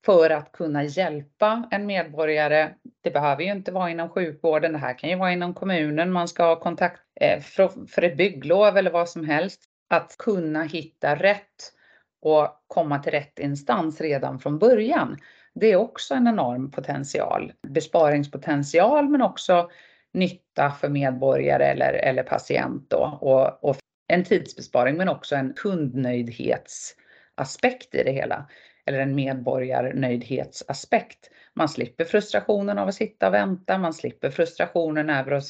S3: för att kunna hjälpa en medborgare. Det behöver ju inte vara inom sjukvården. Det här kan ju vara inom kommunen. Man ska ha kontakt eh, för ett bygglov eller vad som helst. Att kunna hitta rätt och komma till rätt instans redan från början. Det är också en enorm potential. Besparingspotential men också nytta för medborgare eller, eller patient då. Och, och en tidsbesparing men också en kundnöjdhetsaspekt i det hela. Eller en medborgarnöjdhetsaspekt. Man slipper frustrationen av att sitta och vänta, man slipper frustrationen över att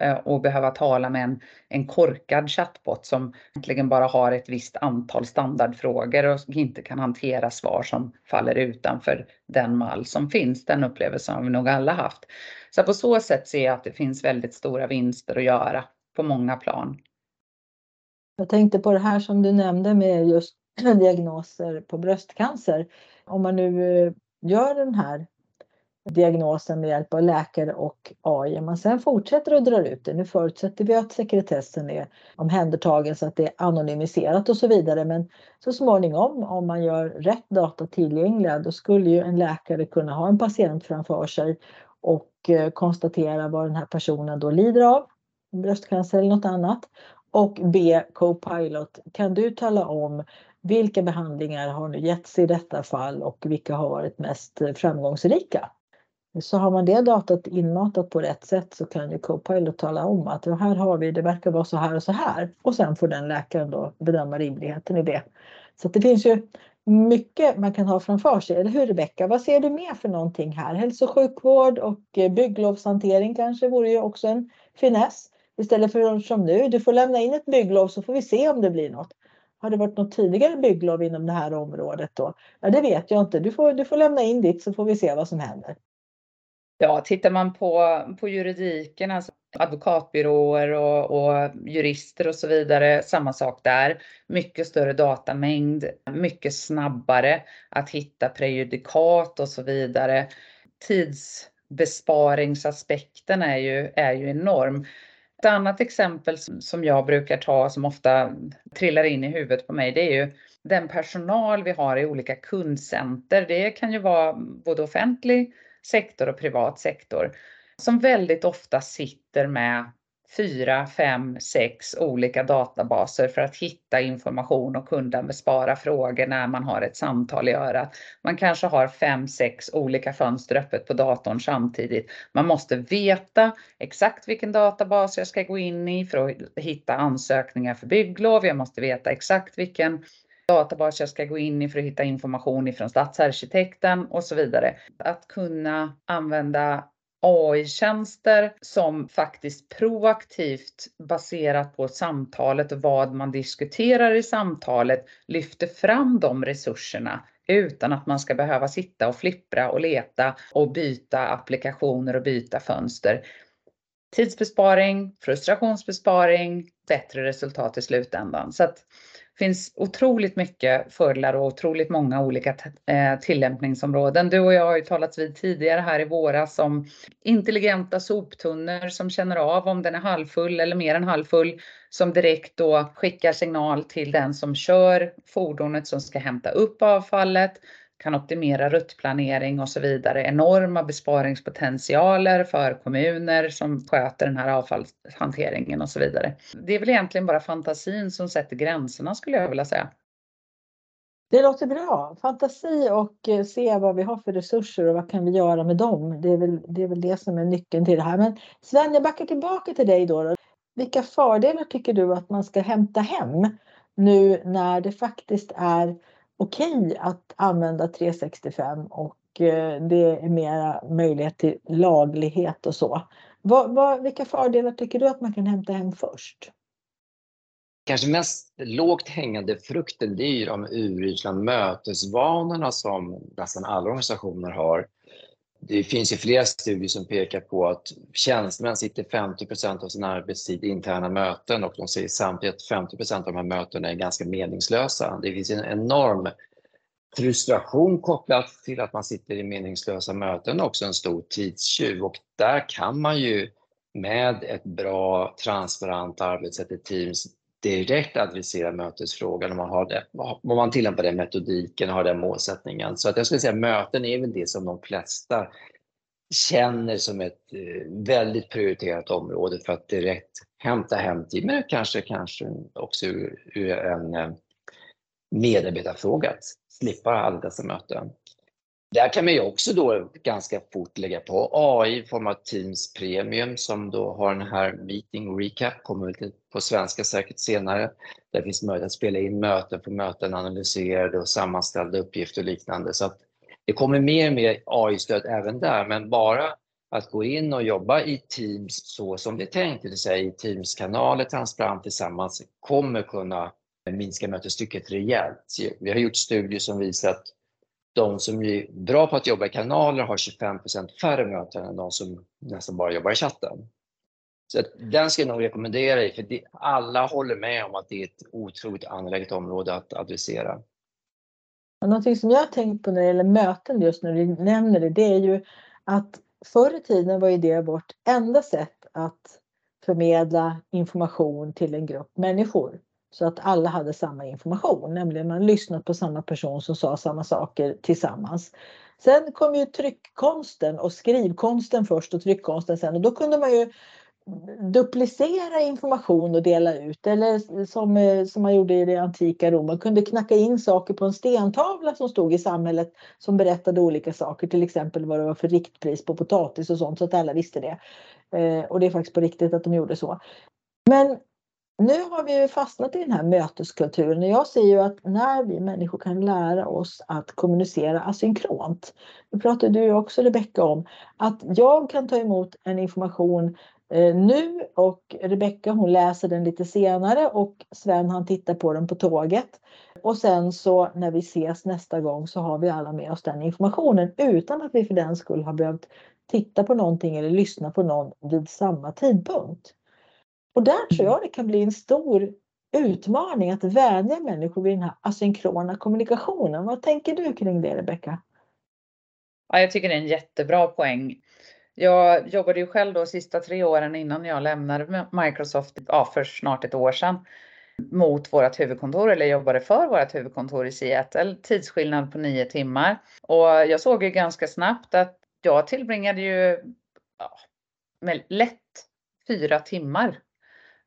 S3: Eh, och behöva tala med en, en korkad chatbot som egentligen bara har ett visst antal standardfrågor och inte kan hantera svar som faller utanför den mall som finns. Den upplevelsen har vi nog alla haft. Så på så sätt ser jag att det finns väldigt stora vinster att göra på många plan.
S5: Jag tänkte på det här som du nämnde med just diagnoser på bröstcancer. Om man nu eh, gör den här diagnosen med hjälp av läkare och AI. Man sen fortsätter att dra ut det. Nu förutsätter vi att sekretessen är omhändertagen så att det är anonymiserat och så vidare. Men så småningom om man gör rätt data tillgängliga då skulle ju en läkare kunna ha en patient framför sig och eh, konstatera vad den här personen då lider av, bröstcancer eller något annat. Och be Copilot, kan du tala om vilka behandlingar har nu getts i detta fall och vilka har varit mest eh, framgångsrika? Så har man det datat inmatat på rätt sätt så kan ju Copilot tala om att ja, här har vi, det verkar vara så här och så här. Och sen får den läkaren då bedöma rimligheten i det. Så det finns ju mycket man kan ha framför sig, eller hur Rebecka? Vad ser du mer för någonting här? Hälso och sjukvård och eh, bygglovshantering kanske vore ju också en finess. Istället för som nu, du får lämna in ett bygglov så får vi se om det blir något. Har det varit något tidigare bygglov inom det här området då? Ja, det vet jag inte. Du får, du får lämna in ditt så får vi se vad som händer.
S3: Ja, tittar man på, på juridiken, alltså advokatbyråer och, och, jurister och så vidare, samma sak där. Mycket större datamängd, mycket snabbare att hitta prejudikat och så vidare. Tidsbesparingsaspekten är ju, är ju enorm. Ett annat exempel som jag brukar ta som ofta trillar in i huvudet på mig, det är ju den personal vi har i olika kundcenter. Det kan ju vara både offentlig sektor och privat sektor som väldigt ofta sitter med fyra, fem, sex olika databaser för att hitta information och kunna besvara frågor när man har ett samtal i örat. Man kanske har fem, sex olika fönster öppet på datorn samtidigt. Man måste veta exakt vilken databas jag ska gå in i för att hitta ansökningar för bygglov. Jag måste veta exakt vilken databas jag ska gå in i för att hitta information ifrån stadsarkitekten och så vidare. Att kunna använda AI-tjänster som faktiskt proaktivt baserat på samtalet och vad man diskuterar i samtalet lyfter fram de resurserna utan att man ska behöva sitta och flippra och leta och byta applikationer och byta fönster. Tidsbesparing, frustrationsbesparing, bättre resultat i slutändan. Så att finns otroligt mycket fördelar och otroligt många olika eh, tillämpningsområden. Du och jag har ju talat vid tidigare här i våras om intelligenta soptunnor som känner av om den är halvfull eller mer än halvfull som direkt då skickar signal till den som kör fordonet som ska hämta upp avfallet kan optimera ruttplanering och så vidare. Enorma besparingspotentialer för kommuner som sköter den här avfallshanteringen och så vidare. Det är väl egentligen bara fantasin som sätter gränserna skulle jag vilja säga.
S5: Det låter bra. Fantasi och eh, se vad vi har för resurser och vad kan vi göra med dem. Det är väl det, är väl det som är nyckeln till det här. Men Sven, jag backar tillbaka till dig då. Vilka fördelar tycker du att man ska hämta hem nu när det faktiskt är okej okay att använda 365 och eh, det är mera möjlighet till laglighet och så. Vad, vad, vilka fördelar tycker du att man kan hämta hem först?
S4: Kanske mest lågt hängande frukten det är ju de urusla mötesvanorna som nästan alla organisationer har. Det finns ju flera studier som pekar på att tjänstemän sitter 50% av sin arbetstid i interna möten och de säger samtidigt att 50% av de här mötena är ganska meningslösa. Det finns en enorm frustration kopplat till att man sitter i meningslösa möten också en stor tidstjuv och där kan man ju med ett bra transparent arbetssätt i Teams direkt adressera mötesfrågan om man, har det, om man tillämpar den metodiken och har den målsättningen. Så att jag skulle säga möten är väl det som de flesta känner som ett eh, väldigt prioriterat område för att direkt hämta hem tid, men kanske, kanske också ur, ur en eh, medarbetarfråga, att slippa alla dessa möten. Där kan man ju också då ganska fort lägga på AI i form av Teams Premium som då har den här Meeting Recap, kommer väl på svenska säkert senare. Där finns möjlighet att spela in möten på möten, analyserade och sammanställda uppgifter och liknande. Så att det kommer mer och mer AI-stöd även där, men bara att gå in och jobba i Teams så som det är tänkt, det vill säga i Teams-kanaler transparent tillsammans, kommer kunna minska mötesstycket rejält. Vi har gjort studier som visar att de som är bra på att jobba i kanaler har 25% färre möten än de som nästan bara jobbar i chatten. Så den ska jag nog rekommendera dig, för det, alla håller med om att det är ett otroligt angeläget område att adressera.
S5: Någonting som jag har tänkt på när det gäller möten just när du nämner det, det är ju att förr i tiden var ju det vårt enda sätt att förmedla information till en grupp människor. Så att alla hade samma information, nämligen man lyssnade på samma person som sa samma saker tillsammans. Sen kom ju tryckkonsten och skrivkonsten först och tryckkonsten sen och då kunde man ju duplicera information och dela ut. Eller som, eh, som man gjorde i det antika Rom. Man kunde knacka in saker på en stentavla som stod i samhället som berättade olika saker. Till exempel vad det var för riktpris på potatis och sånt så att alla visste det. Eh, och det är faktiskt på riktigt att de gjorde så. Men nu har vi fastnat i den här möteskulturen och jag ser ju att när vi människor kan lära oss att kommunicera asynkront. Det pratade du också Rebecka om. Att jag kan ta emot en information eh, nu och Rebecka hon läser den lite senare och Sven han tittar på den på tåget. Och sen så när vi ses nästa gång så har vi alla med oss den informationen utan att vi för den skull har behövt titta på någonting eller lyssna på någon vid samma tidpunkt. Och där tror jag det kan bli en stor utmaning att vänja människor vid den här asynkrona kommunikationen. Vad tänker du kring det Rebecka?
S3: Ja, jag tycker det är en jättebra poäng. Jag jobbade ju själv då sista tre åren innan jag lämnade Microsoft ja, för snart ett år sedan mot vårt huvudkontor eller jobbade för vårt huvudkontor i Seattle. Tidsskillnad på nio timmar och jag såg ju ganska snabbt att jag tillbringade ju ja, lätt fyra timmar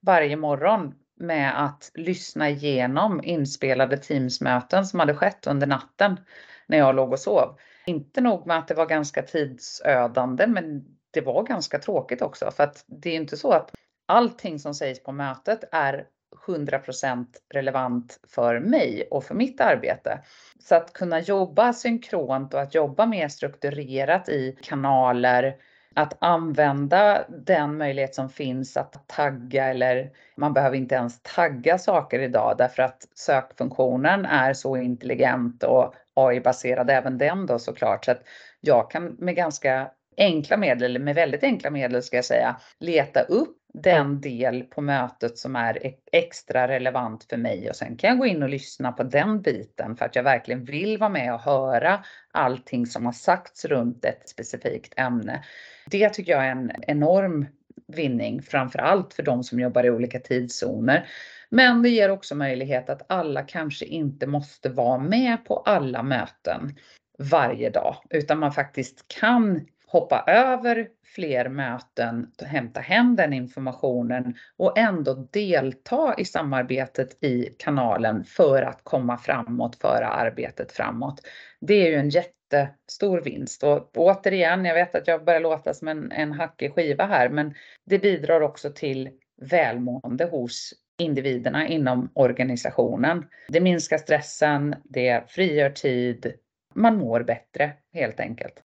S3: varje morgon med att lyssna igenom inspelade Teams-möten som hade skett under natten när jag låg och sov. Inte nog med att det var ganska tidsödande, men det var ganska tråkigt också för att det är inte så att allting som sägs på mötet är 100% relevant för mig och för mitt arbete. Så att kunna jobba synkront och att jobba mer strukturerat i kanaler att använda den möjlighet som finns att tagga eller man behöver inte ens tagga saker idag därför att sökfunktionen är så intelligent och AI-baserad även den då såklart. Så att jag kan med ganska enkla medel, eller med väldigt enkla medel ska jag säga, leta upp den del på mötet som är extra relevant för mig och sen kan jag gå in och lyssna på den biten för att jag verkligen vill vara med och höra allting som har sagts runt ett specifikt ämne. Det tycker jag är en enorm vinning, framför allt för de som jobbar i olika tidszoner. Men det ger också möjlighet att alla kanske inte måste vara med på alla möten varje dag, utan man faktiskt kan hoppa över fler möten, hämta hem den informationen och ändå delta i samarbetet i kanalen för att komma framåt, föra arbetet framåt. Det är ju en jättestor vinst och återigen, jag vet att jag börjar låta som en, en hackig skiva här, men det bidrar också till välmående hos individerna inom organisationen. Det minskar stressen, det frigör tid, man mår bättre helt enkelt.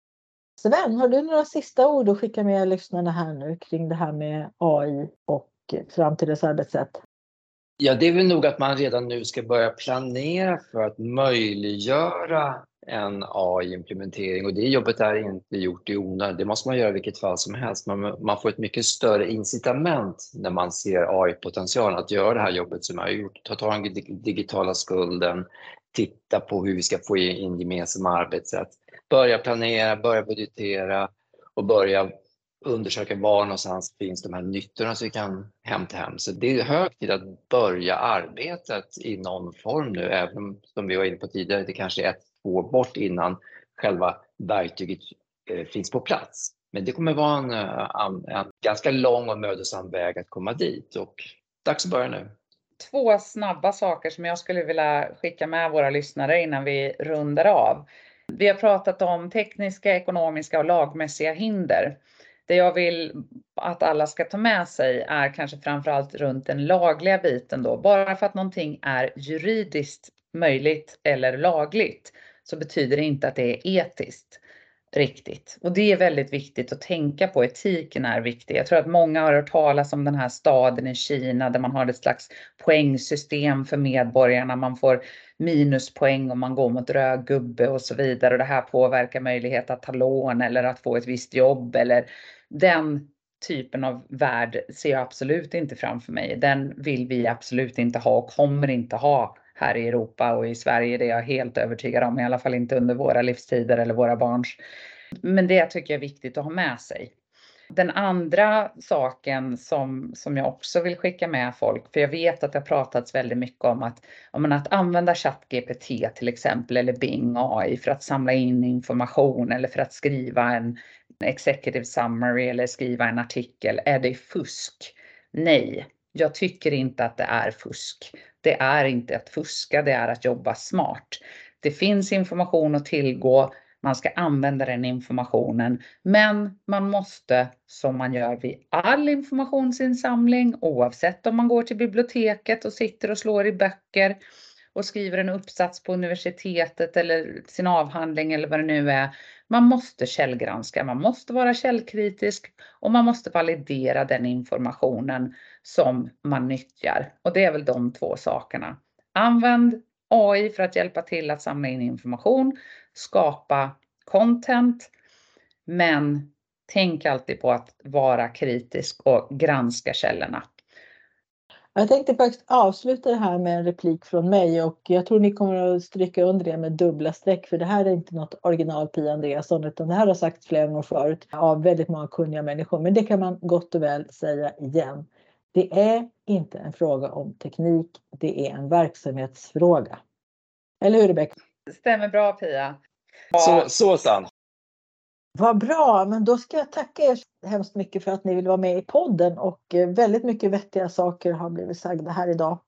S5: Sven, har du några sista ord att skicka med lyssnarna här nu kring det här med AI och framtidens arbetssätt?
S4: Ja, det är väl nog att man redan nu ska börja planera för att möjliggöra en AI-implementering och det jobbet är inte gjort i onödan. Det måste man göra i vilket fall som helst. Man, man får ett mycket större incitament när man ser AI-potentialen att göra det här jobbet som jag har gjort. Ta tag i den digitala skulden, titta på hur vi ska få in gemensamma arbetssätt börja planera, börja budgetera och börja undersöka var någonstans finns de här nyttorna som vi kan hämta hem. Så det är hög tid att börja arbetet i någon form nu, även om, som vi var inne på tidigare, det kanske är ett, två år bort innan själva verktyget eh, finns på plats. Men det kommer vara en, eh, en, en ganska lång och mödosam väg att komma dit och dags att börja nu.
S3: Två snabba saker som jag skulle vilja skicka med våra lyssnare innan vi rundar av. Vi har pratat om tekniska, ekonomiska och lagmässiga hinder. Det jag vill att alla ska ta med sig är kanske framförallt runt den lagliga biten då. Bara för att någonting är juridiskt möjligt eller lagligt så betyder det inte att det är etiskt riktigt. Och det är väldigt viktigt att tänka på. Etiken är viktig. Jag tror att många har hört talas om den här staden i Kina där man har ett slags poängsystem för medborgarna. Man får minuspoäng om man går mot röd gubbe och så vidare. Och det här påverkar möjlighet att ta lån eller att få ett visst jobb eller den typen av värld ser jag absolut inte framför mig. Den vill vi absolut inte ha och kommer inte ha här i Europa och i Sverige. Det är jag helt övertygad om, i alla fall inte under våra livstider eller våra barns. Men det tycker jag är viktigt att ha med sig. Den andra saken som, som jag också vill skicka med folk, för jag vet att det har pratats väldigt mycket om att, om att använda ChatGPT till exempel eller Bing AI för att samla in information eller för att skriva en executive summary eller skriva en artikel. Är det fusk? Nej, jag tycker inte att det är fusk. Det är inte att fuska, det är att jobba smart. Det finns information att tillgå. Man ska använda den informationen, men man måste som man gör vid all informationsinsamling, oavsett om man går till biblioteket och sitter och slår i böcker och skriver en uppsats på universitetet eller sin avhandling eller vad det nu är. Man måste källgranska, man måste vara källkritisk och man måste validera den informationen som man nyttjar. Och det är väl de två sakerna. Använd AI för att hjälpa till att samla in information, skapa content, men tänk alltid på att vara kritisk och granska källorna.
S5: Jag tänkte faktiskt avsluta det här med en replik från mig och jag tror ni kommer att stryka under det med dubbla streck för det här är inte något original Pia Andreasson utan det här har sagts flera gånger förut av väldigt många kunniga människor men det kan man gott och väl säga igen. Det är inte en fråga om teknik, det är en verksamhetsfråga. Eller hur Rebecka?
S3: Det stämmer bra Pia.
S4: Så, så sant.
S5: Vad bra, men då ska jag tacka er hemskt mycket för att ni vill vara med i podden och eh, väldigt mycket vettiga saker har blivit sagda här idag.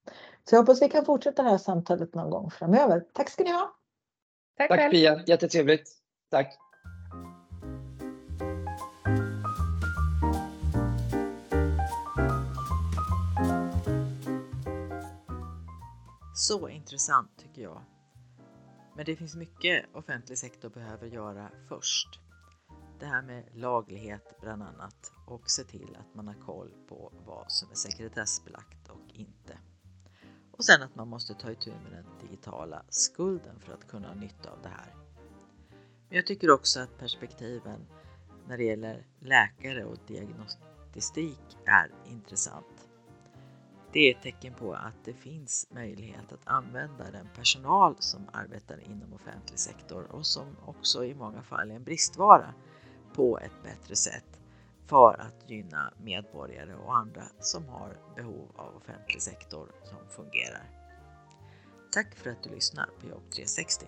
S5: Så jag hoppas vi kan fortsätta det här samtalet någon gång framöver. Tack ska ni ha!
S3: Tack,
S4: Tack. Pia, jättetrevligt. Tack.
S2: Så intressant tycker jag. Men det finns mycket offentlig sektor behöver göra först. Det här med laglighet bland annat och se till att man har koll på vad som är sekretessbelagt och inte. Och sen att man måste ta itu med den digitala skulden för att kunna ha nytta av det här. Men jag tycker också att perspektiven när det gäller läkare och diagnostik är intressant. Det är ett tecken på att det finns möjlighet att använda den personal som arbetar inom offentlig sektor och som också i många fall är en bristvara på ett bättre sätt för att gynna medborgare och andra som har behov av offentlig sektor som fungerar. Tack för att du lyssnar på Jobb 360.